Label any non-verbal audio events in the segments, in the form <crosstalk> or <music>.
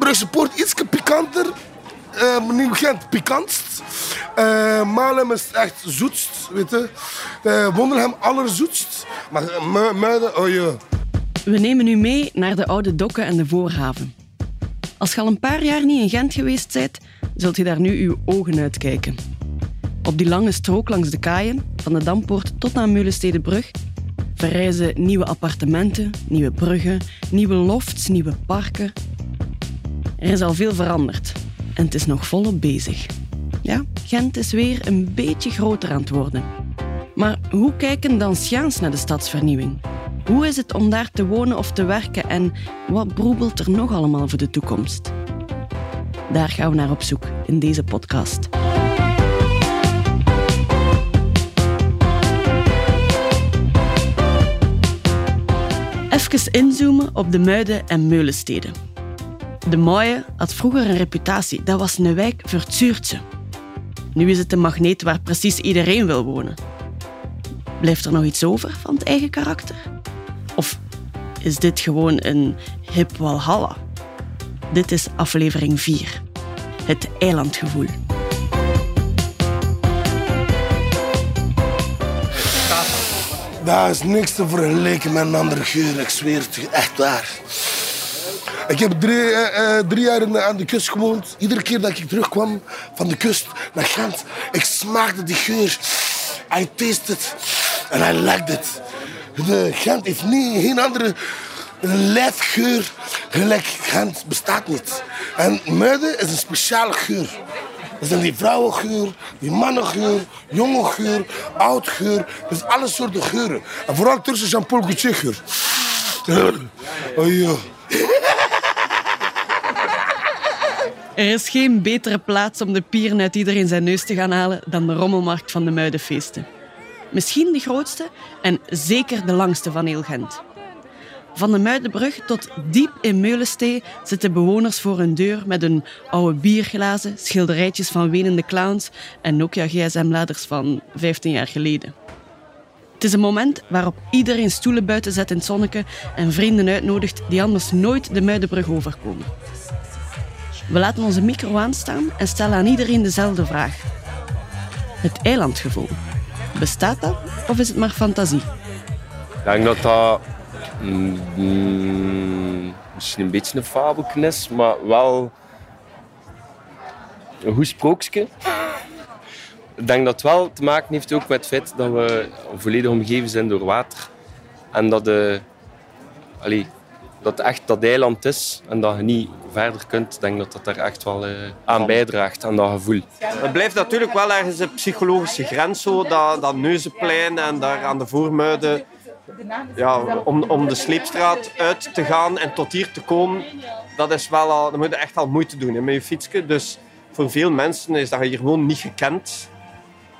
Brugse Poort iets pikanter. Uh, Nieuw-Gent pikantst. Uh, Malem is echt zoetst, weet je. Uh, Wonderhem allerzoetst. Maar uh, Muiden, oh. We nemen u mee naar de oude dokken en de voorhaven. Als je al een paar jaar niet in Gent geweest bent, zult je daar nu uw ogen uitkijken. Op die lange strook langs de kaaien, van de Dampoort tot aan Meulenstedenbrug, verrijzen nieuwe appartementen, nieuwe bruggen, nieuwe lofts, nieuwe parken. Er is al veel veranderd en het is nog volop bezig. Ja, Gent is weer een beetje groter aan het worden. Maar hoe kijken Danciaans naar de stadsvernieuwing? Hoe is het om daar te wonen of te werken en wat broebelt er nog allemaal voor de toekomst? Daar gaan we naar op zoek in deze podcast. Even inzoomen op de Muiden en Meulensteden. De Mooie had vroeger een reputatie. Dat was een wijk voor Nu is het een magneet waar precies iedereen wil wonen. Blijft er nog iets over van het eigen karakter? Of is dit gewoon een hip walhalla? Dit is aflevering 4. Het eilandgevoel. Daar is niks te vergelijken met een andere geur, ik zweer het echt waar. Ik heb drie, uh, drie jaar aan de kust gewoond. Iedere keer dat ik terugkwam van de kust naar Gent, ik smaakte die geur. I tasted it and I liked it. De Gent heeft niet, geen andere lijfgeur gelijk Gent bestaat niet. En Muiden is een speciale geur. Dat zijn die vrouwengeur, die mannengeur, jonge geur, oud geur. Dus alle soorten geuren. En vooral tussen Jean-Paul Gaultier geur. <laughs> Oh ja. Er is geen betere plaats om de pieren uit iedereen zijn neus te gaan halen dan de rommelmarkt van de Muidenfeesten. Misschien de grootste en zeker de langste van heel Gent. Van de Muidenbrug tot diep in Meulenstee zitten bewoners voor hun deur met hun oude bierglazen, schilderijtjes van wenende clowns en Nokia gsm-laders van 15 jaar geleden. Het is een moment waarop iedereen stoelen buiten zet in het zonneke en vrienden uitnodigt die anders nooit de Muidenbrug overkomen. We laten onze micro aanstaan en stellen aan iedereen dezelfde vraag. Het eilandgevoel. Bestaat dat of is het maar fantasie? Ik denk dat dat mm, misschien een beetje een fabelken is, maar wel een goed sprookje. Ik denk dat het wel te maken heeft ook met het feit dat we volledig omgeven zijn door water. En dat, de, allee, dat echt dat eiland is en dat je niet verder kunt. Ik denk dat dat er echt wel uh, aan bijdraagt, aan dat gevoel. Het blijft natuurlijk wel ergens een psychologische grens, zo, dat, dat Neuzenplein en daar aan de Voormuiden. Ja, om, om de sleepstraat uit te gaan en tot hier te komen, dat is wel al, dan moet je echt al moeite doen hè, met je fietsje. Dus voor veel mensen is dat hier gewoon niet gekend.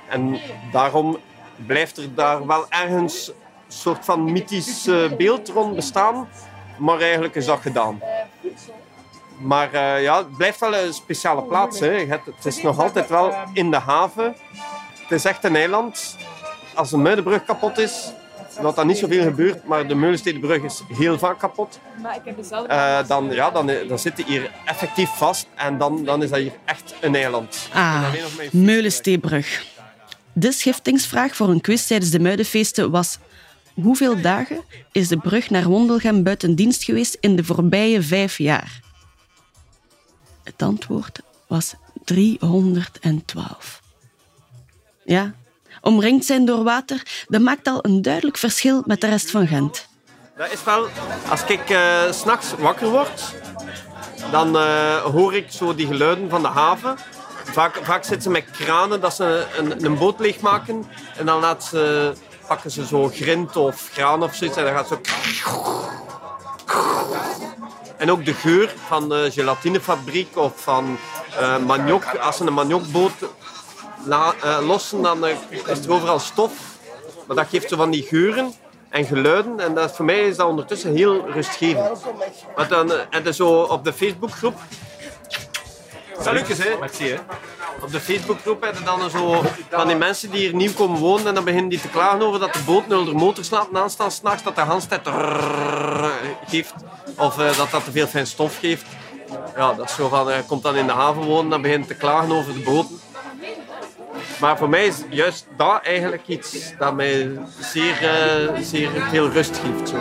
En daarom blijft er daar wel ergens een soort van mythisch beeld rond bestaan. Maar eigenlijk is dat gedaan. Maar uh, ja, het blijft wel een speciale plaats. Hè. Het is nog altijd wel in de haven. Het is echt een eiland. Als de Muidenbrug kapot is, wat dan niet zoveel gebeurt, maar de Meulenstedenbrug is heel vaak kapot. Uh, dan, ja, dan, dan zitten hier effectief vast en dan, dan is dat hier echt een eiland. Ah, Meulenstedenbrug. De schiftingsvraag voor een quiz tijdens de Muidenfeesten was hoeveel dagen is de brug naar Wondelgem buiten dienst geweest in de voorbije vijf jaar? Het antwoord was 312. Ja, omringd zijn door water, dat maakt al een duidelijk verschil met de rest van Gent. Dat is wel, als ik uh, eh, s'nachts wakker word, dan uh, hoor ik zo die geluiden van de haven. Vaak, vaak zitten ze met kranen dat ze een, een boot leegmaken en dan laat ze pakken ze zo grind of graan of zoiets en dan gaat zo... En ook de geur van de gelatinefabriek of van uh, maniok. Als ze een maniokboot la, uh, lossen, dan uh, is er overal stof. Maar dat geeft zo van die geuren en geluiden. En dat, voor mij is dat ondertussen heel rustgevend. Maar dan, en zo op de Facebookgroep... Salut, hè? Merci, hè? op de Facebookgroep heb je dan zo van die mensen die hier nieuw komen wonen en dan beginnen die te klagen over dat de boot nul de motors laten aanstaan s'nachts, dat de handstijd geeft of uh, dat dat te veel fijn stof geeft. ja, dat is zo van, je komt dan in de haven wonen en begint te klagen over de boten. Maar voor mij is juist dat eigenlijk iets dat mij zeer, uh, zeer veel rust geeft. Zo.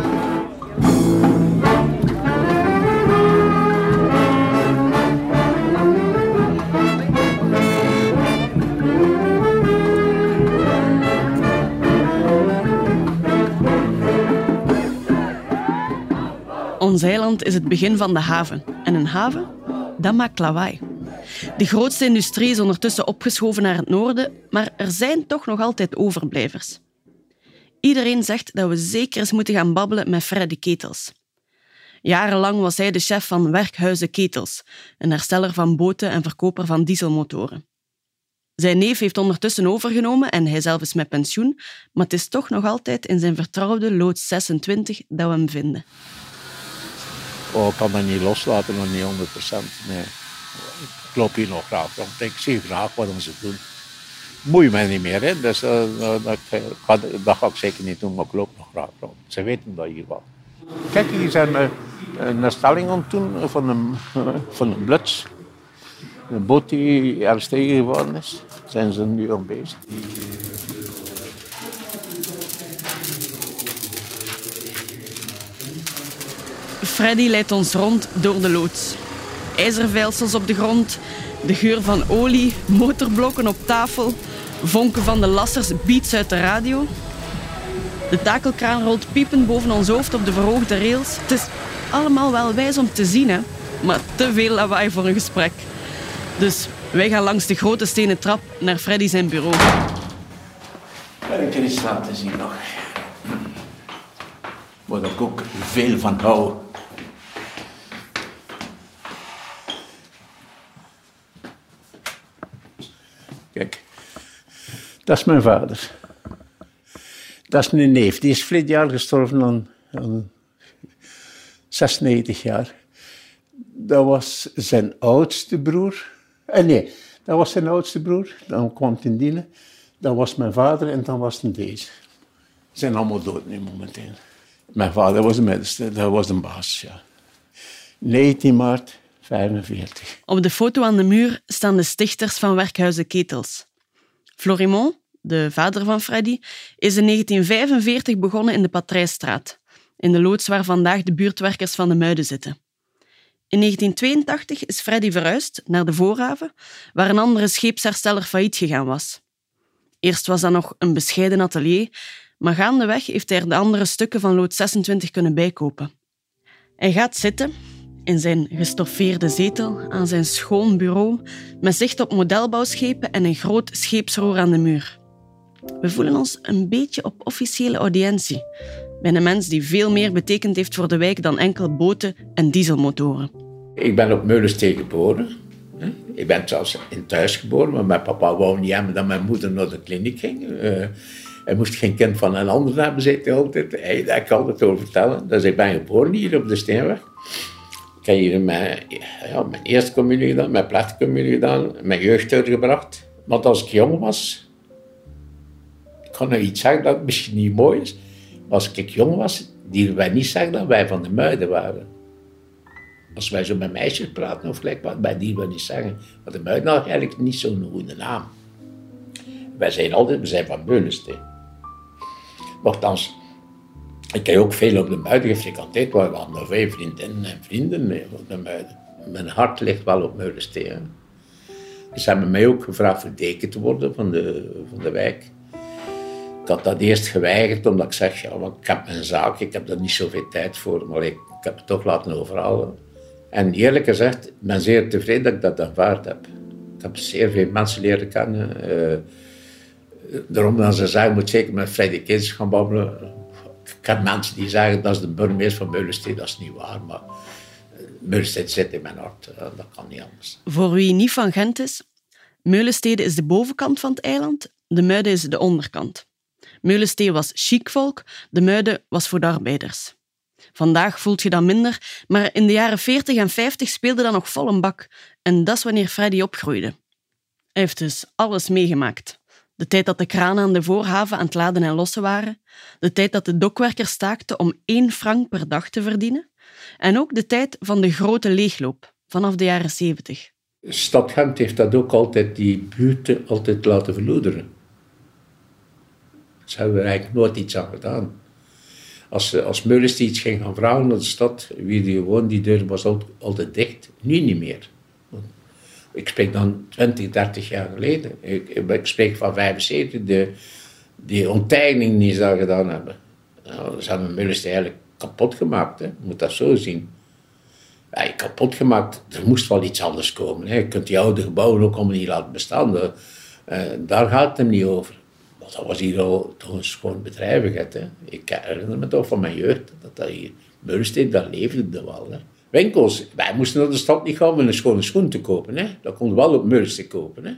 Ons eiland is het begin van de haven. En een haven, dat maakt lawaai. De grootste industrie is ondertussen opgeschoven naar het noorden, maar er zijn toch nog altijd overblijvers. Iedereen zegt dat we zeker eens moeten gaan babbelen met Freddy Ketels. Jarenlang was hij de chef van Werkhuizen Ketels, een hersteller van boten en verkoper van dieselmotoren. Zijn neef heeft ondertussen overgenomen en hij zelf is met pensioen, maar het is toch nog altijd in zijn vertrouwde loods 26 dat we hem vinden. Oh, ik kan dat niet loslaten, nog niet 100 procent. Nee. Ik loop hier nog graag rond. Ik zie graag wat ze doen. Moei mij niet meer, hè. Dus, uh, dat, dat, ga ik zeker niet doen, maar ik loop nog graag rond. Ze weten dat hier wel. Kijk, hier zijn we een stelling aan van een, <laughs> van een bluts. Een boot die ergens tegengevallen is, zijn ze nu aan. Freddy leidt ons rond door de loods. IJzerveilsels op de grond, de geur van olie, motorblokken op tafel, vonken van de lassers, beats uit de radio. De takelkraan rolt piepend boven ons hoofd op de verhoogde rails. Het is allemaal wel wijs om te zien, hè? maar te veel lawaai voor een gesprek. Dus wij gaan langs de grote stenen trap naar Freddy zijn bureau. Kan ik er iets laten zien nog? Waar ik ook veel van hou. Kijk, dat is mijn vader. Dat is mijn neef. Die is vorig jaar gestorven aan, aan 96 jaar. Dat was zijn oudste broer. Eh, nee, dat was zijn oudste broer. Dan kwam het in dienen. Dat was mijn vader en dan was het deze. Ze zijn allemaal dood nu momenteel. Mijn vader was de middelste, dat was de baas, ja. 19 maart 45. Op de foto aan de muur staan de stichters van Werkhuizen Ketels. Florimond, de vader van Freddy, is in 1945 begonnen in de Patrijsstraat, in de loods waar vandaag de buurtwerkers van de Muiden zitten. In 1982 is Freddy verhuisd naar de Voorhaven, waar een andere scheepshersteller failliet gegaan was. Eerst was dat nog een bescheiden atelier, maar gaandeweg heeft hij er de andere stukken van lood 26 kunnen bijkopen. Hij gaat zitten in zijn gestoffeerde zetel aan zijn schoon bureau met zicht op modelbouwschepen en een groot scheepsroer aan de muur. We voelen ons een beetje op officiële audiëntie bij een mens die veel meer betekend heeft voor de wijk dan enkel boten en dieselmotoren. Ik ben op Meulensteen geboren. Ik ben zelfs in thuis geboren, maar mijn papa wou niet hebben dat mijn moeder naar de kliniek ging. Uh, hij moest geen kind van een ander hebben, zei hij altijd. Hij, daar kan het over vertellen. Dus ik ben geboren hier op de Steenweg. Heb mijn, ja, mijn eerste communie gedaan, mijn plechtige gedaan, mijn jeugd uitgebracht. Want als ik jong was, ik kan nog iets zeggen dat misschien niet mooi is. Maar als ik jong was, die wij niet zeggen dat wij van de muiden waren. Als wij zo met meisjes praten of gelijk wat, bij die we niet zeggen. Want de muiden had eigenlijk niet zo'n goede naam. Wij zijn altijd, we zijn van Beulensteen. Nochtans, ik heb ook veel op de Muiden gefrequenteerd, waar we hadden veel vriendinnen en vrienden mee op de Muiden. Mijn hart ligt wel op Muidensteen. Ze hebben mij ook gevraagd voor deken te worden van de, van de wijk. Ik had dat eerst geweigerd, omdat ik zeg, ja, ik heb mijn zaak, ik heb daar niet zoveel tijd voor, maar ik, heb het toch laten overhalen. En eerlijk gezegd, ik ben zeer tevreden dat ik dat aanvaard heb. Ik heb zeer veel mensen leren kennen. Uh, daarom dat ze zeggen, moet zeker met Freddy Kids gaan babbelen ik heb mensen die zeggen dat is de burgemeester van Meulensteen. Dat is niet waar, maar eh, Meulensteen zit in mijn hart. Eh, dat kan niet anders. Voor wie niet van Gent is, Meulenstede is de bovenkant van het eiland, de Muiden is de onderkant. Meulensteen was chic volk, de Muiden was voor de arbeiders. Vandaag voelt je dat minder, maar in de jaren 40 en 50 speelde dat nog vol een bak. En dat is wanneer Freddy opgroeide. Hij heeft dus alles meegemaakt. De tijd dat de kranen aan de voorhaven aan het laden en lossen waren. De tijd dat de dokwerkers staakten om één frank per dag te verdienen. En ook de tijd van de grote leegloop, vanaf de jaren 70. Stad Gent heeft dat ook altijd, die buurten altijd laten verloederen. Ze hebben er eigenlijk nooit iets aan gedaan. Als, als Meulens iets ging gaan vragen naar de stad, wie die woont, die deur was altijd dicht. Nu niet meer. Ik spreek dan 20, 30 jaar geleden. Ik, spreek van 75, de, die ontteining die ze daar gedaan hebben. Nou, ze hebben Meulens eigenlijk kapot gemaakt. Hè. Je moet dat zo zien. Kapot gemaakt. Er moest wel iets anders komen. Hè. Je kunt die oude gebouwen ook allemaal niet laten bestaan. Uh, daar gaat het hem niet over. Maar dat was hier al toch een schoon bedrijvigheid. Ik herinner me toch van mijn jeugd. Dat dat hier, Meulensteen, dat leefde wel. Hè. Winkels, wij moesten naar de stad niet gaan om een schone schoen te kopen. Hè. Dat kon wel op Meulensteen kopen. Hè.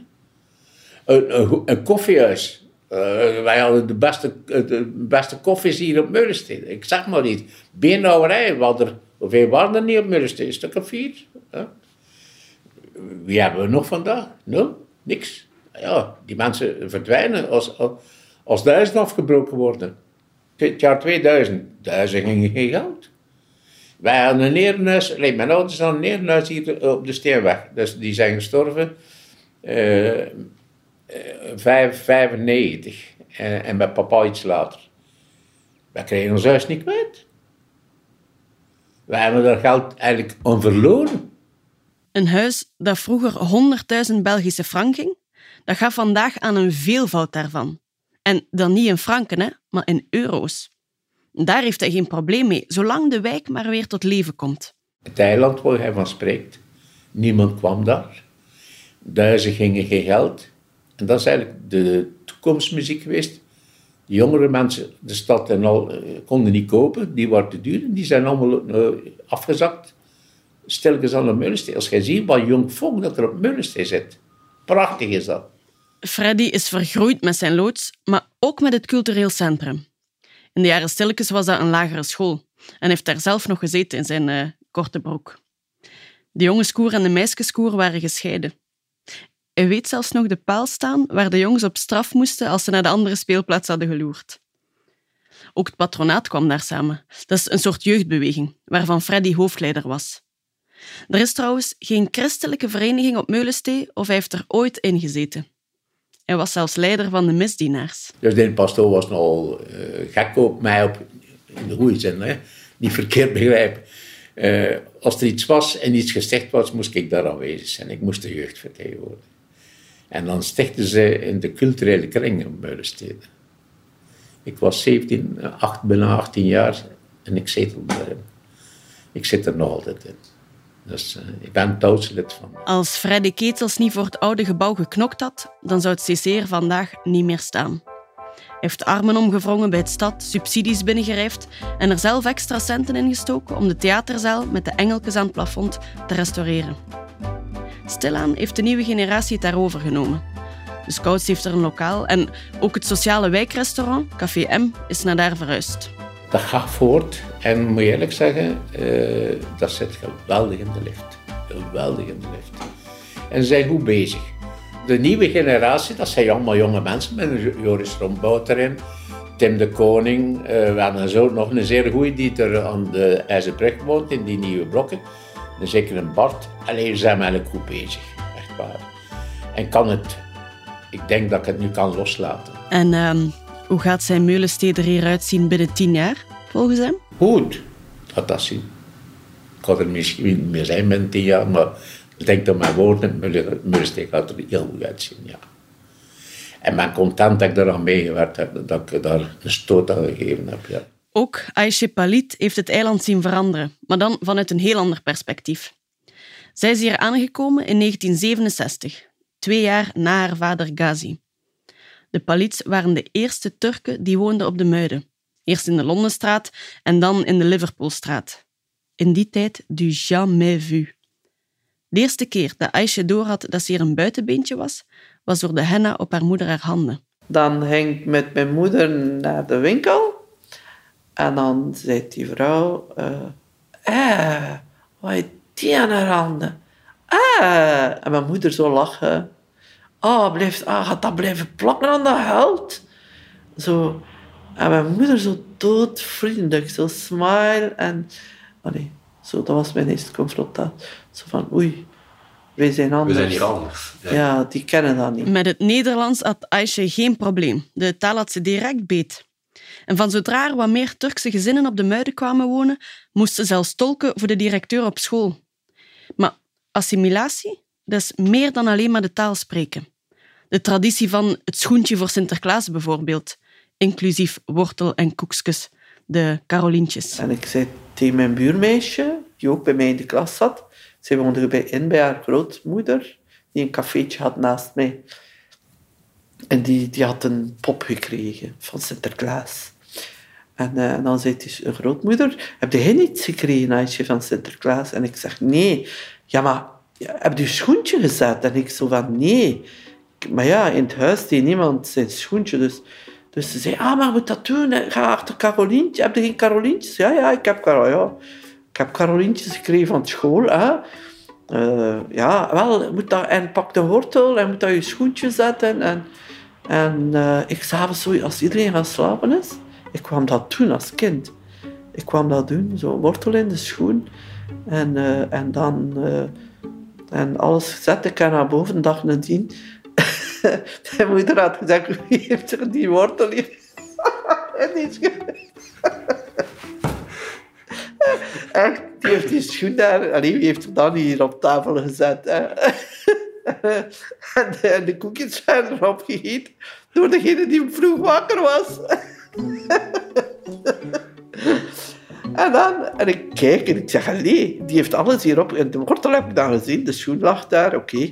Een, een, koffiehuis. Uh, wij hadden de beste, de beste koffies hier op Meulensteen. Ik zeg maar niet. Beenhouwerij, er, hoeveel waren er niet op Meulensteen? Een stuk of vier. Wie hebben we nog vandaag? Nul, niks. Ja, die mensen verdwijnen als, als, als duizend afgebroken worden. Het jaar 2000, duizend gingen geen geld. Wij hadden een neerhuis, nee, mijn ouders hadden een neerhuis hier op de Steenweg. Dus die zijn gestorven. Uh, 95 en, en met papa iets later. Wij kregen ons huis niet kwijt. Wij hebben dat geld eigenlijk aan verloren. Een huis dat vroeger 100.000 Belgische frank ging, dat gaf vandaag aan een veelvoud daarvan. En dan niet in franken, hè, maar in euro's. Daar heeft hij geen probleem mee, zolang de wijk maar weer tot leven komt. Het eiland waar hij van spreekt, niemand kwam daar. Duizen gingen geen geld. En dat is eigenlijk de toekomstmuziek geweest. De jongere mensen, de stad en al, eh, konden niet kopen, die waren te duur. Die zijn allemaal uh, afgezakt. Stelkens aan de Meulensteen. Als je ziet wat jong volk dat er op Meulensteen zit. Prachtig is dat. Freddy is vergroeid met zijn loods, maar ook met het cultureel centrum. In de jaren stilletjes was dat een lagere school en heeft daar zelf nog gezeten in zijn uh, korte broek. De jongenskoer en de meisjeskoer waren gescheiden. Hij weet zelfs nog de paal staan waar de jongens op straf moesten als ze naar de andere speelplaats hadden geloerd. Ook het patronaat kwam daar samen. Dat is een soort jeugdbeweging, waarvan Freddy hoofdleider was. Er is trouwens geen christelijke vereniging op Meulensteen of hij heeft er ooit in gezeten. Hij was zelfs leider van de misdienaars. Dus de pastoor was nogal uh, gek op mij, op, in de goede zin, niet verkeerd begrijpen. Uh, als er iets was en iets gezegd was, moest ik daar aanwezig zijn. Ik moest de jeugd vertegenwoordigen. En dan stichten ze in de culturele kring op Muidensteden. Ik was 17, 8, bijna 18 jaar en ik zetelde erin. Ik zit er nog altijd in. Dus uh, ik ben touwslid van. Als Freddy Ketels niet voor het oude gebouw geknokt had, dan zou het CC vandaag niet meer staan. Hij heeft armen omgevrongen bij het stad, subsidies binnengerijfd en er zelf extra centen in gestoken om de theaterzaal met de engeltjes aan het plafond te restaureren. Stilaan heeft de nieuwe generatie het daarover genomen. De Scouts heeft er een lokaal en ook het sociale wijkrestaurant, Café M, is naar daar verhuisd. Dat gaat voort en moet je eerlijk zeggen, uh, dat zit geweldig in de lift. Geweldig in de lift. En ze zijn goed bezig. De nieuwe generatie, dat zijn allemaal jonge mensen met Joris Rombout erin, Tim de Koning, uh, we zo nog een zeer goede die er aan de IJzerbrug woont, in die nieuwe blokken zeker een Bart. Alleen zijn eigenlijk goed bezig, echt waar. En kan het, ik denk dat ik het nu kan loslaten. En ehm, hoe gaat zijn Meulenstee er hieruit zien binnen tien jaar, volgens hem? Goed, gaat dat zien. Ik kan er misschien niet meer zijn binnen tien jaar, maar ik denk dat mijn woorden, Meulenstee gaat er heel goed uitzien, ja. En ben content dat ik eraan meegewerkt heb, dat ik daar een stoot aan gegeven heb, ja. Ook Aisha Palit heeft het eiland zien veranderen, maar dan vanuit een heel ander perspectief. Zij is hier aangekomen in 1967, twee jaar na haar vader Ghazi. De Palits waren de eerste Turken die woonden op de Muiden. Eerst in de Londenstraat en dan in de Liverpoolstraat. In die tijd du jamais vu. De eerste keer dat Aisha doorhad dat ze hier een buitenbeentje was, was door de henna op haar moeder haar handen. Dan ging ik met mijn moeder naar de winkel en dan zei die vrouw, eh wat heeft die aan haar handen? Eh, en mijn moeder zo lachen. Oh, blijft, ah, gaat dat blijven plakken aan dat geld? Zo. En mijn moeder zo doodvriendelijk, zo smile. En, oh nee, zo, dat was mijn eerste confrontatie. Zo van, oei, wij zijn anders. We zijn hier anders. Ja, die kennen dat niet. Met het Nederlands had Aisha geen probleem. De taal had ze direct beet. En van zodra er wat meer Turkse gezinnen op de Muiden kwamen wonen, moest ze zelfs tolken voor de directeur op school. Maar assimilatie, dat is meer dan alleen maar de taal spreken. De traditie van het schoentje voor Sinterklaas bijvoorbeeld, inclusief wortel en koekjes, de Carolientjes. En ik zei tegen mijn buurmeisje, die ook bij mij in de klas zat, zij woonde erbij in bij haar grootmoeder, die een cafeetje had naast mij. En die, die had een pop gekregen van Sinterklaas. En, eh, dan zei die grootmoeder, heb jij niets gekregen, Aisje, van Sinterklaas? En ik zeg, nee. Ja, maar heb je schoentje gezet? En ik zo van, nee. Maar ja, in het huis deed niemand zijn schoentje, dus... Dus ze zei, ah, maar moet dat doen? Ga achter Carolientje. Heb je geen Carolientjes? Ja, ja, ik heb, Caro ja. ik heb Carolientjes gekregen van school. Uh, ja, wel, moet dat, en pak de wortel en moet dat je schoentje zetten. En, en uh, ik s'avonds, als iedereen gaan slapen is, ik kwam dat doen als kind. Ik kwam dat doen, zo wortel in de schoen. En, uh, en dan en alles zette ik naar boven, dag nadien. <laughs> Mijn moeder had gezegd, wie heeft er die wortel hier? <laughs> en die <laughs> Echt, die heeft die schoen daar... Allee, wie heeft er dan hier op tafel gezet? En, de, de koekjes werden erop gegeten door degene die vroeg wakker was. en dan, en ik kijk en ik zeg, allee, die heeft alles hierop. En de wortel heb ik dan gezien, de schoen lag daar, oké.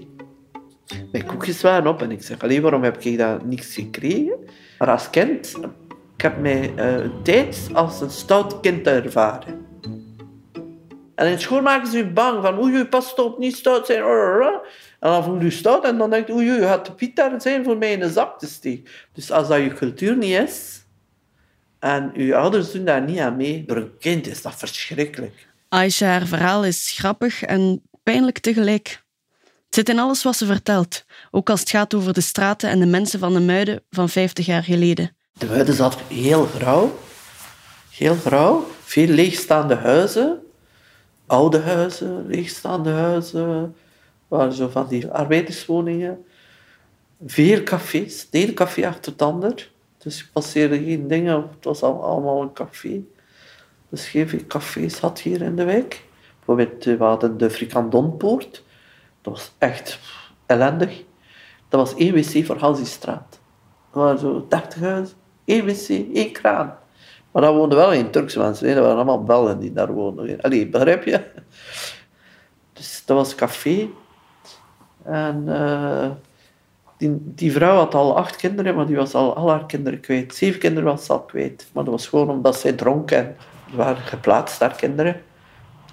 Mijn koekjes waren op en ik zeg, allee, waarom heb ik daar niks gekregen? Maar als kind, ik heb mij uh, een tijd als een stout kind ervaren. En in school maken ze je bang van, oei, pas op, niet stout zijn. En dan voel je stout en dan denk je, oei, je gaat de piet daar zijn voor mij in een zak te steken. Dus als dat je cultuur niet is, en je ouders doen daar niet aan mee, voor een kind is dat verschrikkelijk. Aisha, haar verhaal is grappig en pijnlijk tegelijk. Zit in alles wat ze vertelt, ook als het gaat over de straten en de mensen van de Muiden van 50 jaar geleden. De Muiden zat heel grauw, heel grauw, veel leegstaande huizen, oude huizen, leegstaande huizen, waren zo van die arbeiderswoningen. Veel cafés, de ene café achter het ander. Dus je passeerde geen dingen, het was allemaal een café. Dus geen cafés had hier in de wijk. Bijvoorbeeld, we hadden de Frikandonpoort. Dat was echt ellendig. Dat was één wc voor Halsiestraat. Dat waren zo 30 huizen, één wc, één kraan. Maar daar woonden wel geen Turkse mensen, dat waren allemaal Belgen die daar woonden. Allee, begrijp je? Dus dat was café. En uh, die, die vrouw had al acht kinderen, maar die was al al haar kinderen kwijt. Zeven kinderen was ze al kwijt. Maar dat was gewoon omdat zij dronk en waren geplaatst, haar kinderen.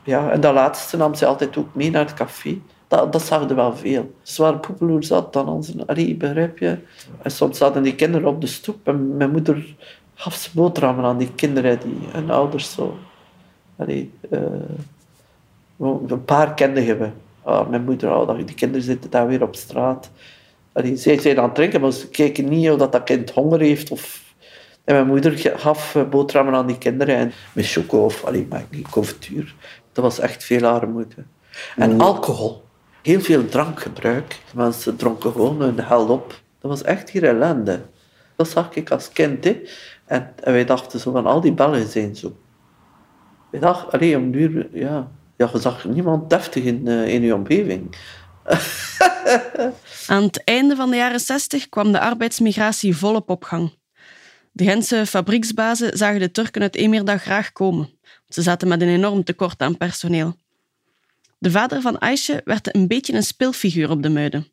Ja, en dat laatste nam ze altijd ook mee naar het café. Dat, dat zagen wel veel. Ze waren poepeloer zat dan onze... Allee, begrijp je? En soms zaten die kinderen op de stoep en mijn moeder gaf ze boterhammen aan die kinderen, die hun ouders zo... Allee, uh, een paar kenden we. Oh, mijn moeder, oh, die kinderen zitten daar weer op straat. Allee, zij zijn aan het drinken, maar ze kijken niet of dat kind honger heeft. Of... En mijn moeder gaf eh, boterhammen aan die kinderen en met choco of allee, maar niet confituur. Dat was echt veel armoede. En alcohol. Heel veel drankgebruik. Mensen dronken gewoon hun hel op. Dat was echt hier ellende. Dat zag ik als kind. En, wij dachten zo van, al die Belgen zijn zo. Wij dachten, alleen om duur, ja, ja, je zag niemand deftig in, uh, in je omgeving. <laughs> Aan het einde van de jaren 60 kwam de arbeidsmigratie volop op gang. De Gentse fabrieksbazen zagen de Turken uit Emirda graag komen. Ze zaten met een enorm tekort aan personeel. De vader van Aisha werd een beetje een speelfiguur op de Muiden.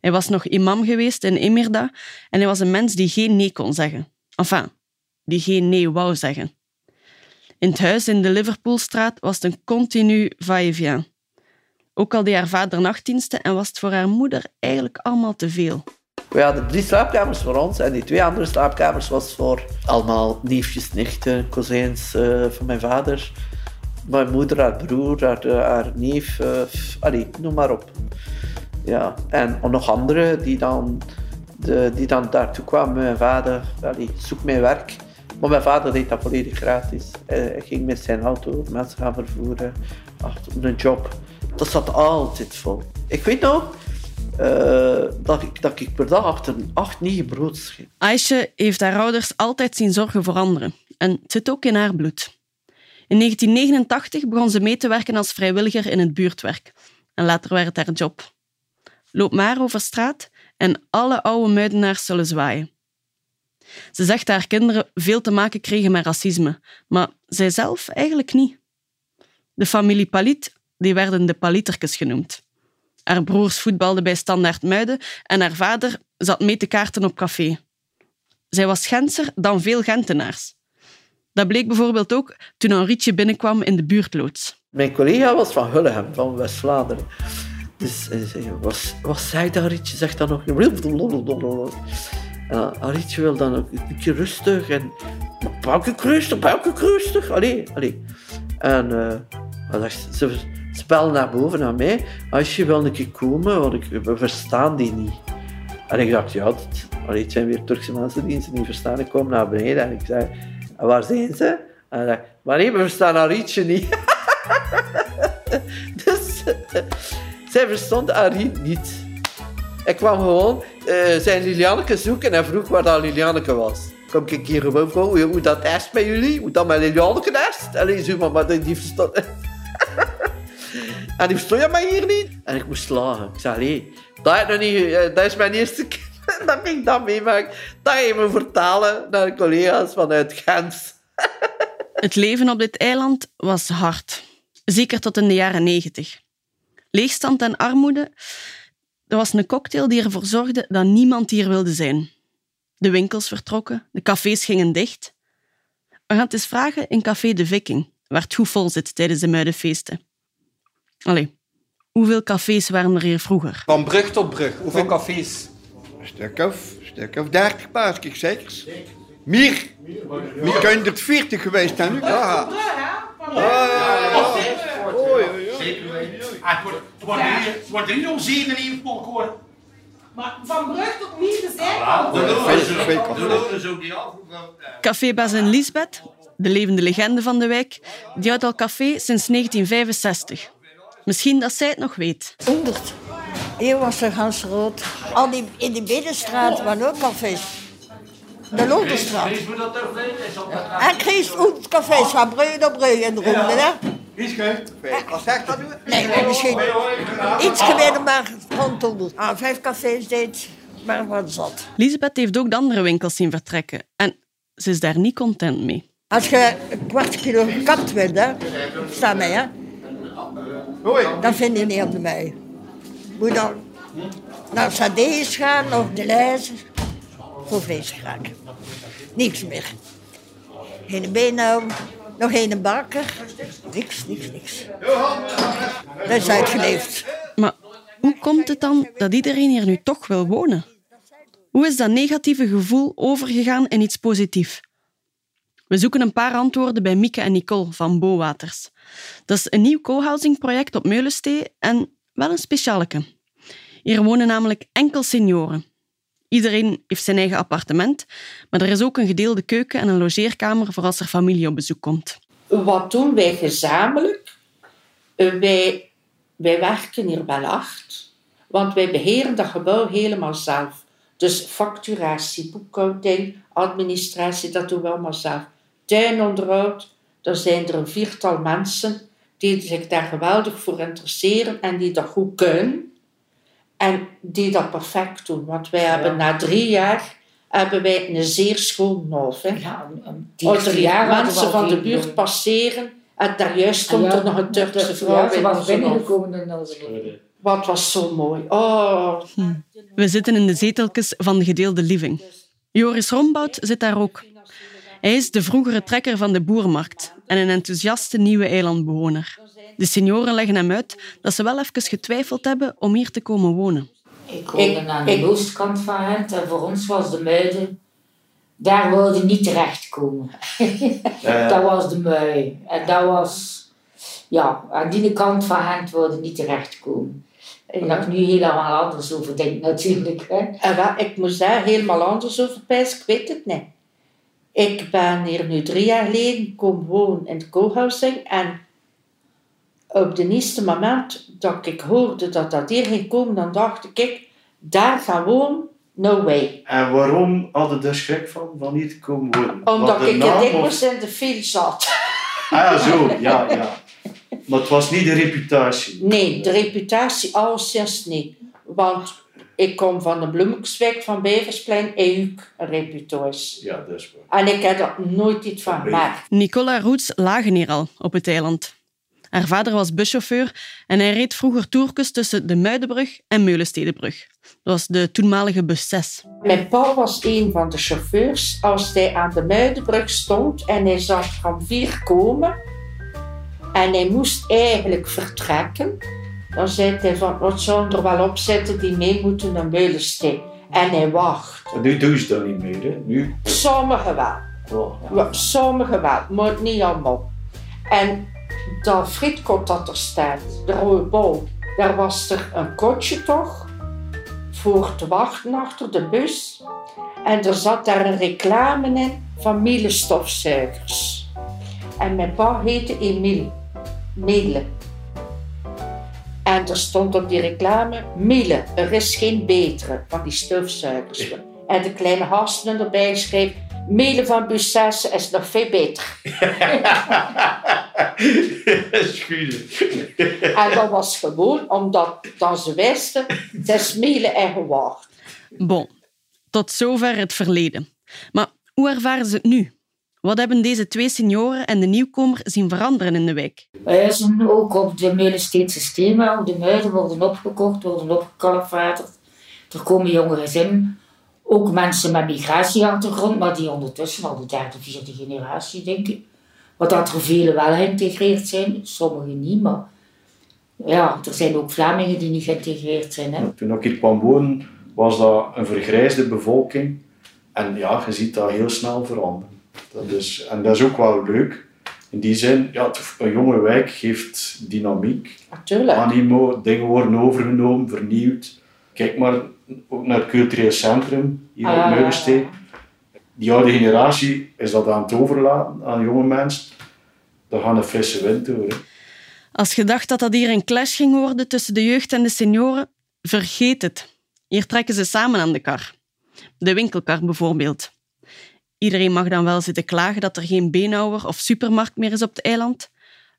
Hij was nog imam geweest in Emirda en hij was een mens die geen nee kon zeggen. Enfin, die geen nee wou zeggen. In het huis in de Liverpoolstraat was het een continu va-et-vient. Ook al deed haar vader nachtdiensten en was het voor haar moeder eigenlijk allemaal te veel. We hadden drie slaapkamers voor ons en die twee andere slaapkamers was voor allemaal neefjes, nichten, kozijns uh, van mijn vader. Mijn moeder, haar broer, haar, haar neef, uh, noem maar op. Ja, en nog anderen die dan, de, die dan daartoe kwamen. Mijn vader, allee, zoek mijn werk. Maar mijn vader deed dat volledig gratis. Hij ging met zijn auto mensen gaan vervoeren, achter een job. Dat zat altijd vol. Ik weet nog eh, dat, ik, dat ik per dag achter acht, negen brood schreef. Aisje heeft haar ouders altijd zien zorgen voor anderen. En het zit ook in haar bloed. In 1989 begon ze mee te werken als vrijwilliger in het buurtwerk. En later werd het haar job. Loop maar over straat en alle oude muidenaars zullen zwaaien. Ze zegt dat haar kinderen veel te maken kregen met racisme, maar zijzelf eigenlijk niet. De familie Palit die werden de Paliterkes genoemd. Haar broers voetbalden bij Standaard Muiden en haar vader zat mee te kaarten op café. Zij was Gentser dan veel Gentenaars. Dat bleek bijvoorbeeld ook toen een rietje binnenkwam in de buurtloods. Mijn collega was van Hullegem, van West-Vlaanderen. Dus hij zei, wat, wat zei dat Rietje? Zegt dan nog... En Rietje wil dan ook een beetje rustig. En, maar welke rustig, welke rustig? Allee, allee. En uh, ze, bellen naar boven naar mij. Als je wil een keer komen, want ik, we verstaan die niet. En ik dacht, ja, het, allee, het zijn weer Turkse mensen die ze niet verstaan. Ik kom naar beneden en ik zei, waar zijn ze? En hij maar nee, we verstaan Arietje niet. <laughs> dus zij verstond Ariet niet. Ik kwam gewoon uh, zijn Lilianneke zoeken en vroeg waar dat Lilianneke was. Kom ik keer gewoon hoe, hoe dat is bij jullie? Hoe dat met Lilianneke is? Allee, zo maar, maar die verstond... <laughs> en die verstond je mij hier niet? En ik moest lachen. Ik zei, allee, dat nog niet, uh, dat is mijn eerste keer <laughs> dat ik dat meemaak. Dat even vertalen naar de collega's vanuit Gens. <laughs> Het leven op dit eiland was hard. Zeker tot in de jaren negentig. Leegstand en armoede. Er was een cocktail die ervoor zorgde dat niemand hier wilde zijn. De winkels vertrokken, de cafés gingen dicht. We gaan het eens vragen in Café de Viking, waar het goed vol zit tijdens de muidenfeesten. Allee, hoeveel cafés waren er hier vroeger? Van brug tot brug, hoeveel cafés? Een stuk of, een stuk of 30 paas, ik zeker. Meer. Meer kan er 40 geweest zijn nu. Ja. Het wordt drie om zeven in hoor. Maar van brug tot Mier de zijkant. Café en Lisbeth, de levende legende van de wijk, die houdt al café sinds 1965. Misschien dat zij het nog weet. 100. Hier was er gans rood. Al die, in de binnenstraat waren ook cafés. De Lodenstraat. En Chris Oet cafés van Breu op Breu in de ronde, hè? Wat zegt dat nu? Nee, misschien iets geworden, maar rondom. Ah, vijf cafés deed, maar wat zat. Lisbeth heeft ook de andere winkels zien vertrekken. En ze is daar niet content mee. Als je een kwart kilo gekapt wilt, hè, sta mij, hè, dan vind je niet op de mij. Moet dan naar Sadees gaan of de lijst voor vleeskraak. Niks meer. Geen beenhouw, nog geen bakker. Niks, niks, niks. Dat is uitgeleefd. Maar hoe komt het dan dat iedereen hier nu toch wil wonen? Hoe is dat negatieve gevoel overgegaan in iets positiefs? We zoeken een paar antwoorden bij Mieke en Nicole van Bowaters. Dat is een nieuw co-housing project op Meulenstee en wel een specialeke. Hier wonen namelijk enkel senioren. Iedereen heeft zijn eigen appartement, maar er is ook een gedeelde keuken en een logeerkamer voor als er familie op bezoek komt. Wat doen wij gezamenlijk? Eh, wij, wij werken hier wel hard, want wij beheren dat gebouw helemaal zelf. Dus facturatie, boekhouding, administratie, dat doen we allemaal zelf. Tuinonderhoud, daar zijn er een viertal mensen die zich daar geweldig voor interesseren en die dat goed kunnen. En die dat perfect doen. Want wij hebben na drie jaar hebben wij een zeer schoon hof. Ja, Als er mensen van de buurt passeren en daar juist komt er nog een Turkse vrouw bij was binnengekomen in onze Wat was zo mooi. Oh. Hm. We zitten in de zeteltjes van de gedeelde living. Joris Rombout zit daar ook. Hij is de vroegere trekker van de boermarkt en een enthousiaste nieuwe eilandbewoner. De senioren leggen hem uit dat ze wel even getwijfeld hebben om hier te komen wonen. Ik woonde aan de oostkant van Gent en voor ons was de Muiden... Daar wilde niet terechtkomen. <laughs> dat was de Mui. En dat was... Ja, aan die kant van Gent wilde niet terechtkomen. En dat ik nu helemaal anders over denk natuurlijk. Hè. En wat, ik moet daar helemaal anders over pijs, ik weet het niet. Ik ben hier nu drie jaar geleden komen wonen in de co-housing en op de eerste moment dat ik hoorde dat dat hier ging komen, dan dacht ik, daar gewoon no way. En waarom hadden de schrik van, van hier te komen wonen? Omdat de ik naam het of- dikwijls in de file zat. Ah ja, zo, ja, ja. Maar het was niet de reputatie. Nee, de reputatie alleszins niet. Want ik kom van de Bloemenkswijk van Beversplein en ook een reputatie. Ja, dat is waar. En ik heb er nooit iets van gemaakt. Nicola Roets lagen hier al op het eiland. Haar vader was buschauffeur en hij reed vroeger toerkes tussen de Muidenbrug en Meulenstedenbrug. Dat was de toenmalige bus 6. Mijn pa was een van de chauffeurs. Als hij aan de Muidenbrug stond en hij zag van vier komen en hij moest eigenlijk vertrekken, dan zei hij van, wat zou er wel op zitten die mee moeten naar Meulensteen. En hij wacht. Nu doen ze dat niet meer, hè. Nu... Sommigen wel. Oh, Ja, Sommigen wel, maar niet allemaal. En dat frietkot dat er staat, de rode bol, daar was er een kotje toch voor te wachten achter de bus. En er zat daar een reclame in van Miele stofzuigers. En mijn pa heette Emile. Miele. En er stond op die reclame, Miele, er is geen betere van die stofzuigers. En de kleine hasten erbij schreef, Miele van bus 6 is nog veel beter. <laughs> En dat was gewoon omdat dat ze wisten, het is Miele en gewaagd. Bon, tot zover het verleden. Maar hoe ervaren ze het nu? Wat hebben deze twee senioren en de nieuwkomer zien veranderen in de wijk? Wij zijn ook op de Meulensteedse systemen. De muiden worden opgekocht, worden opgekalfaterd. Er komen jonge gezinnen. Ook mensen met migratieachtergrond, maar die ondertussen al de derde, vierde generatie, denk ik. Wat dat er velen wel geïntegreerd zijn, sommigen niet. Maar ja, er zijn ook Vlamingen die niet geïntegreerd zijn. Hè. Toen ik hier kwam wonen, was dat een vergrijsde bevolking. En ja, je ziet dat heel snel veranderen. Dat is, en dat is ook wel leuk. In die zin, ja, een jonge wijk geeft dynamiek, Natuurlijk. animo, dingen worden overgenomen, vernieuwd. Kijk maar ook naar het cultureel centrum hier Ah, op Meulensteen. Die oude generatie is dat aan het overlaten aan jonge mensen. Dan gaan een frisse wind door. hè. Als je dacht dat dat hier een clash ging worden tussen de jeugd en de senioren, vergeet het. Hier trekken ze samen aan de kar. De winkelkar bijvoorbeeld. Iedereen mag dan wel zitten klagen dat er geen beenhouwer of supermarkt meer is op het eiland.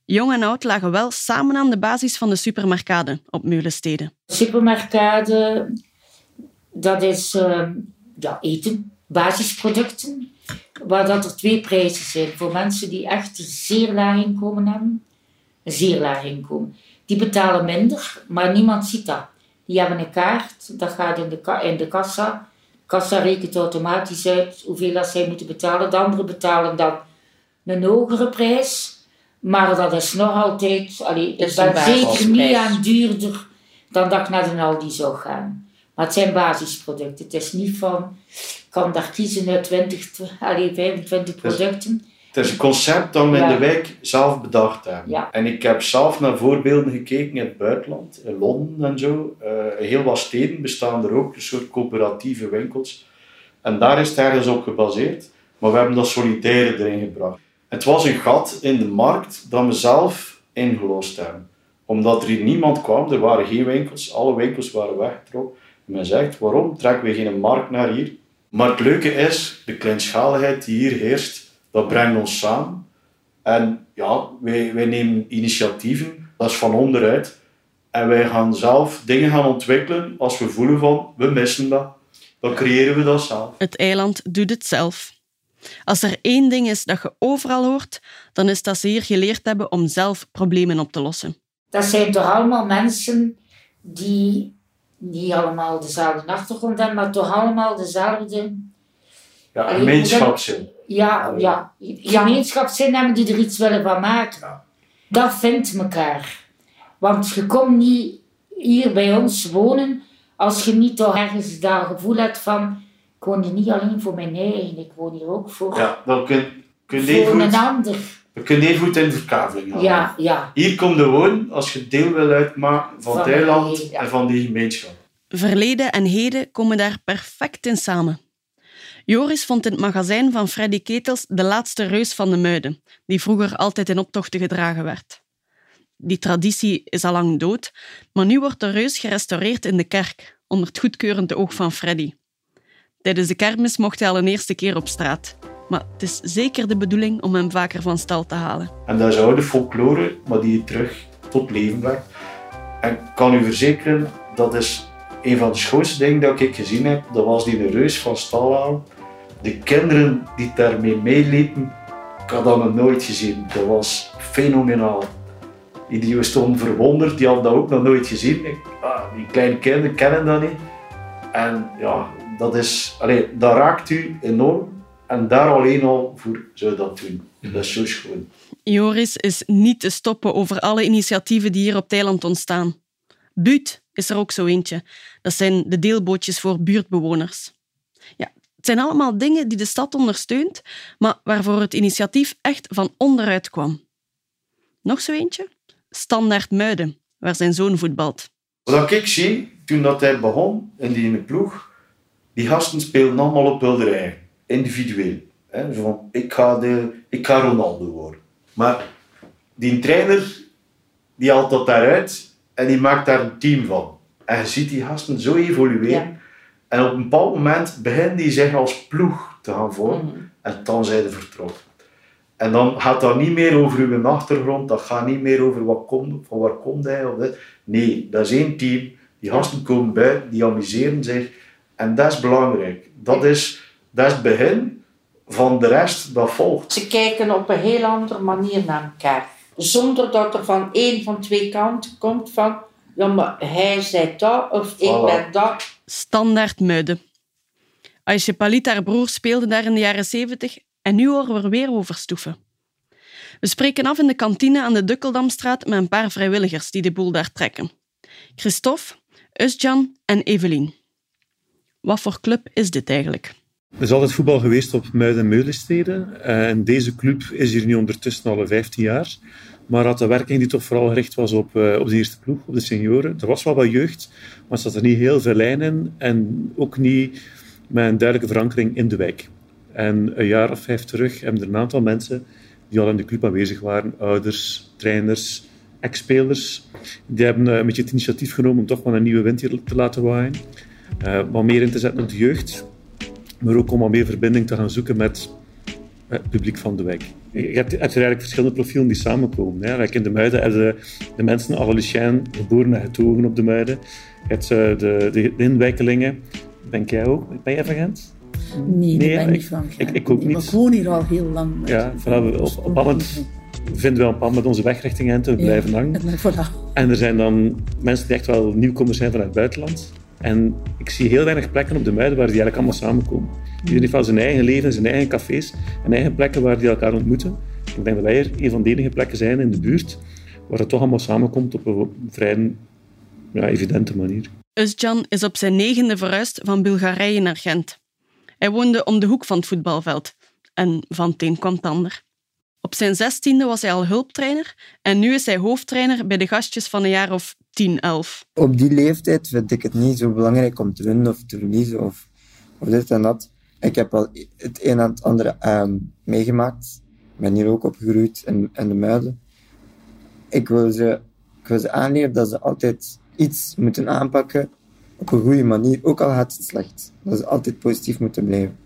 Jong en oud lagen wel samen aan de basis van de supermarkade op Meulensteden. Supermarkade, dat is eh, ja, eten, basisproducten. Waar dat er twee prijzen zijn. Voor mensen die echt een zeer laag inkomen hebben. Zeer laag inkomen. Die betalen minder, maar niemand ziet dat. Die hebben een kaart, dat gaat in de, in de kassa. De kassa rekent automatisch uit hoeveel dat zij moeten betalen. De anderen betalen dan een hogere prijs. Maar dat is nog altijd... Allee, ik is ben een zeker niet aan duurder dan dat ik naar de Aldi zou gaan. Maar het zijn basisproducten. Het is niet van... Ik kan daar kiezen uit 20, tw- allee, 25 producten. Het is een concept dat we in de wijk zelf bedacht hebben. Ja. En ik heb zelf naar voorbeelden gekeken in het buitenland, in Londen en zo. Eh, heel wat steden bestaan er ook een soort coöperatieve winkels. En daar is het ergens op gebaseerd. Maar we hebben dat solidaire erin gebracht. Het was een gat in de markt dat we zelf ingelost hebben. Omdat er hier niemand kwam, er waren geen winkels, alle winkels waren weggetrokken. En men zegt, waarom trekken we geen markt naar hier? Maar het leuke is, de kleinschaligheid die hier heerst, dat brengt ons samen. En ja, wij, wij nemen initiatieven, dat is van onderuit. En wij gaan zelf dingen gaan ontwikkelen als we voelen van, we missen dat. Dan creëren we dat zelf. Het eiland doet het zelf. Als er één ding is dat je overal hoort, dan is dat ze hier geleerd hebben om zelf problemen op te lossen. Dat zijn toch allemaal mensen die niet allemaal dezelfde achtergrond hebben, maar toch allemaal dezelfde... Ja, gemeenschapszin. Ja, ja. Gemeenschapszin hebben die er iets willen van maken. Dat vindt elkaar. Want je komt niet hier bij ons wonen als je niet toch ergens dat gevoel hebt van ik woon hier niet alleen voor mijn eigen, ik woon hier ook voor, Ja, dan kun, kun je voor een goed, ander. we kunnen even goed in de verkaveling gaan. Ja, ja. Hier komt de woon als je deel wil uitmaken van, Van ja. en van die gemeenschap. Verleden en heden komen daar perfect in samen. Joris vond in het magazijn van Freddy Ketels de laatste reus van de Muiden, die vroeger altijd in optochten gedragen werd. Die traditie is al lang dood, maar nu wordt de reus gerestaureerd in de kerk, onder het goedkeurende oog van Freddy. Tijdens de kermis mocht hij al een eerste keer op straat. Maar het is zeker de bedoeling om hem vaker van stal te halen. En dat is oude folklore, maar die terug tot leven brengt. En ik kan u verzekeren, dat is een van de schoonste dingen dat ik gezien heb. Dat was die reus van stal halen. De kinderen die daarmee meeliepen, ik had dat nog nooit gezien. Dat was fenomenaal. Die stonden verwonderd, die hadden dat ook nog nooit gezien. Ah, die kleine kinderen kennen dat niet. En ja, dat, is, allez, dat raakt u enorm. En daar alleen al voor zou dat doen. Dat is zo schoon. Joris is niet te stoppen over alle initiatieven die hier op het eiland ontstaan. Buut is er ook zo eentje. Dat zijn de deelbootjes voor buurtbewoners. Ja, het zijn allemaal dingen die de stad ondersteunt, maar waarvoor het initiatief echt van onderuit kwam. Nog zo eentje? Standaard Muiden, waar zijn zoon voetbalt. Wat ik zie, toen dat hij begon in die ploeg, die gasten speelden allemaal op wilderij, individueel. He, van, ik, ga de, ik ga Ronaldo worden. Maar die trainer, die haalt dat daaruit en die maakt daar een team van. En je ziet die gasten zo evolueren. En op een bepaald moment beginnen die zich als ploeg te gaan vormen. Mhm. En dan zijn ze vertrokken. En dan gaat dat niet meer over uw achtergrond, dat gaat niet meer over wat komt, van waar komt hij of dit. Nee, dat is één team. Die gasten komen bij, die amuseren zich. En dat is belangrijk. Dat is, dat is het begin van de rest dat volgt. Ze kijken op een heel andere manier naar elkaar. Zonder dat er van één van twee kanten komt van ja, maar hij zei dat of ik ben dat. Standaard Muiden. Aisha Palit, haar broer, speelde daar in de jaren zeventig en nu horen we er weer over stoeven. We spreken af in de kantine aan de Dukkeldamstraat met een paar vrijwilligers die de boel daar trekken. Christophe, Usjan en Evelien. Wat voor club is dit eigenlijk? Er is altijd voetbal geweest op Muiden en Meulenstede. En deze club is hier nu ondertussen al 15 jaar. Maar had de werking die toch vooral gericht was op, uh, op de eerste ploeg, op de senioren. Er was wel wat jeugd, maar zat er niet heel veel lijn in. En ook niet met een duidelijke verankering in de wijk. En een jaar of vijf terug hebben er een aantal mensen die al in de club aanwezig waren, ouders, trainers, ex-spelers, die hebben uh, een beetje het initiatief genomen om toch wel een nieuwe wind hier te laten waaien. Uh, wat meer in te zetten op de jeugd, maar ook om wat meer verbinding te gaan zoeken met het publiek van de wijk. Je hebt, hebt eigenlijk verschillende profielen die samenkomen. Hè. in de Muiden hebben de, mensen alle Lucien, geboren en getogen op de Muiden. Je hebt uh, de, de, de inwijkelingen. Denk jij ook? Ben jij van Gent? Nee, nee ik ben niet van Ik, ik, ook niet. Maar ik woon hier al heel lang. Ja, vanaf, op, op, vinden we een pad met onze weg richting Gent. We blijven hangen. En er zijn dan mensen die echt wel nieuwkomers zijn vanuit het buitenland. En ik zie heel weinig plekken op de Muiden waar die eigenlijk allemaal samenkomen. Iedereen heeft wel zijn eigen leven, zijn eigen cafés en eigen plekken waar die elkaar ontmoeten. Ik denk dat wij hier een van de enige plekken zijn in de buurt waar het toch allemaal samenkomt op een vrij ja, evidente manier. Özcan is op zijn negende verhuisd van Bulgarije naar Gent. Hij woonde om de hoek van het voetbalveld. En van het een kwam het ander. Op zijn zestiende was hij al hulptrainer en nu is hij hoofdtrainer bij de gastjes van een jaar of 10, 11. Op die leeftijd vind ik het niet zo belangrijk om te winnen of te verliezen of, of dit en dat. Ik heb al het een en het andere ehm, meegemaakt. Ik ben hier ook opgegroeid in, in de Muiden. Ik wil, ze, ik wil ze aanleren dat ze altijd iets moeten aanpakken op een goede manier, ook al gaat het slecht. Dat ze altijd positief moeten blijven.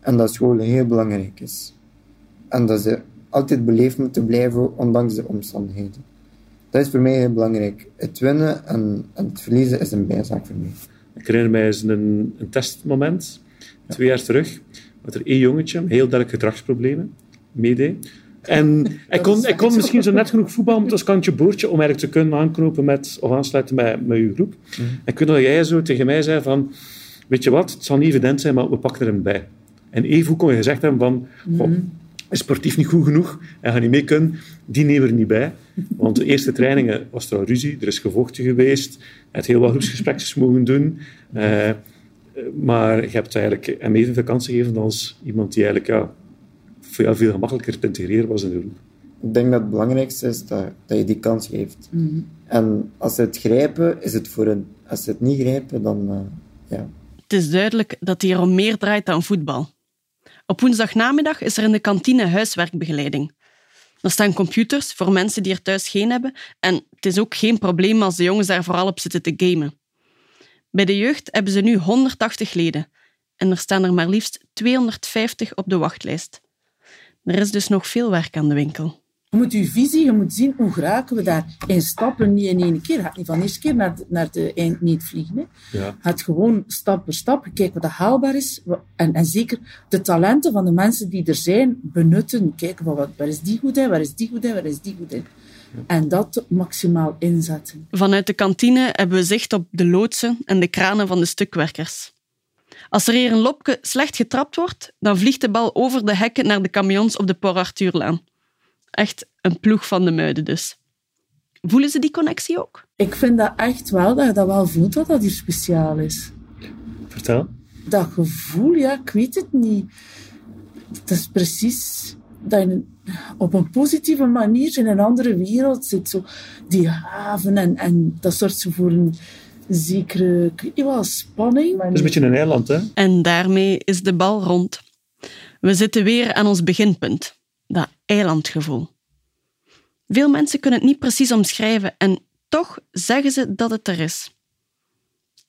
En dat school heel belangrijk is. En dat ze altijd beleefd moeten blijven, ondanks de omstandigheden. Dat is voor mij heel belangrijk. Het winnen en, het verliezen is een bijzaak voor mij. Ik herinner mij eens een, een testmoment, twee jaar terug, dat er één jongetje, heel duidelijk gedragsproblemen, meedeed. En <laughs> ik kon, ik kon misschien zo net genoeg voetballen met als kantje boordje om eigenlijk te kunnen aanknopen met, of aansluiten met, met je groep. Mm En ik weet dat jij zo tegen mij zei van, weet je wat, het zal niet evident zijn, maar we pakken er een bij. En even hoe kon je gezegd hebben van, mhm is sportief niet goed genoeg en gaat niet mee kunnen, die nemen we er niet bij. Want de eerste trainingen was er al ruzie, er is gevochten geweest, het heel wat groepsgesprekjes mogen doen. Uh, maar je hebt eigenlijk hem evenveel kansen gegeven als iemand die eigenlijk ja, voor jou veel gemakkelijker te integreren was in de groep. Ik denk dat het belangrijkste is dat, dat je die kans geeft. Mhm. En als ze het grijpen, is het voor hen. Als ze het niet grijpen, dan uh, ja. Het is duidelijk dat hier om meer draait dan voetbal. Op woensdagnamiddag is er in de kantine huiswerkbegeleiding. Er staan computers voor mensen die er thuis geen hebben en het is ook geen probleem als de jongens daar vooral op zitten te gamen. Bij de jeugd hebben ze nu 180 leden en er staan er maar liefst 250 op de wachtlijst. Er is dus nog veel werk aan de winkel. Je moet je visie, je moet zien hoe geraken we daar in stappen, niet in één keer. Je gaat niet van de eerste keer naar de, naar de eindmeet vliegen. Hè. Ja. Gaat gewoon stap per stap kijken wat haalbaar is. En, en zeker de talenten van de mensen die er zijn benutten. Kijken van wat, waar is die goed in, waar is die goed in, waar is die goed in. En dat maximaal inzetten. Vanuit de kantine hebben we zicht op de loodsen en de kranen van de stukwerkers. Als er hier een lopke slecht getrapt wordt, dan vliegt de bal over de hekken naar de camions op de Port Arthurlaan. Echt een ploeg van de muiden dus. Voelen ze die connectie ook? Ik vind dat echt wel, dat je dat wel voelt dat dat hier speciaal is. Vertel. Dat gevoel, ja, ik weet het niet. Het is precies dat je op een positieve manier in een andere wereld zit. Zo die haven en, en dat zorgt zo voor een zekere, wel, spanning. Het is een beetje een eiland, hè? En daarmee is de bal rond. We zitten weer aan ons beginpunt, dat eilandgevoel. Veel mensen kunnen het niet precies omschrijven en toch zeggen ze dat het er is.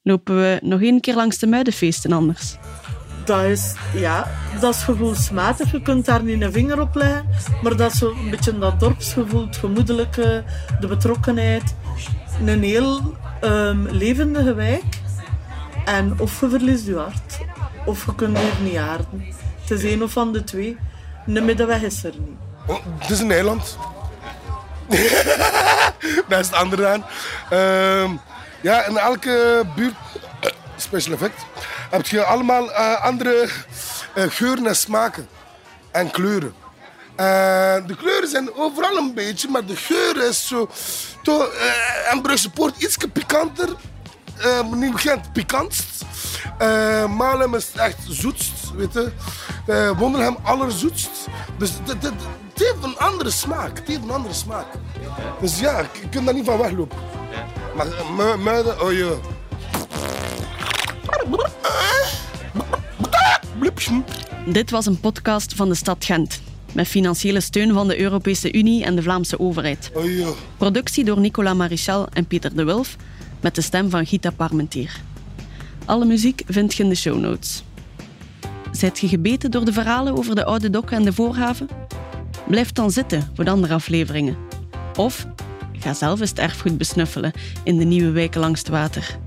Lopen we nog één keer langs de muidenfeesten anders? Dat is, ja, dat is gevoelsmatig. Je kunt daar niet een vinger op leggen. Maar dat is een beetje dat dorpsgevoel, het gemoedelijke, de betrokkenheid. Een heel um, levendige wijk. En of je verliest je hart, of je kunt hier niet aarden. Het is een of van de twee. De middenweg is er niet. Oh, het is een eiland. <laughs> Daar is het andere aan. Ehm, ja, in elke buurt, <coughs> special effect, heb je allemaal uh, andere uh, geuren en smaken. En kleuren. Uh, de kleuren zijn overal een beetje, maar de geur is zo... To, en Brugse Poort iets pikanter. niet Gent pikantst. Malem is echt zoetst, weet je. Wonderhem allerzoetst. Dus het heeft een andere smaak. Het heeft een andere smaak. Dus ja, je kunt daar niet van weglopen. Maar mu muiden, oh ja. Dit was een podcast van de stad Gent. Met financiële steun van de Europese Unie en de Vlaamse overheid. Oh ja. Productie door Nicolas Marichal en Pieter de Wulf. Met de stem van Gita Parmentier. Alle muziek vind je in de show notes. Zijt je gebeten door de verhalen over de oude dokken en de voorhaven? Blijf dan zitten voor de andere afleveringen. Of ga zelf eens het erfgoed besnuffelen in de nieuwe wijken langs het water.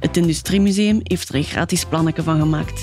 Het Industriemuseum heeft er een gratis plannetje van gemaakt.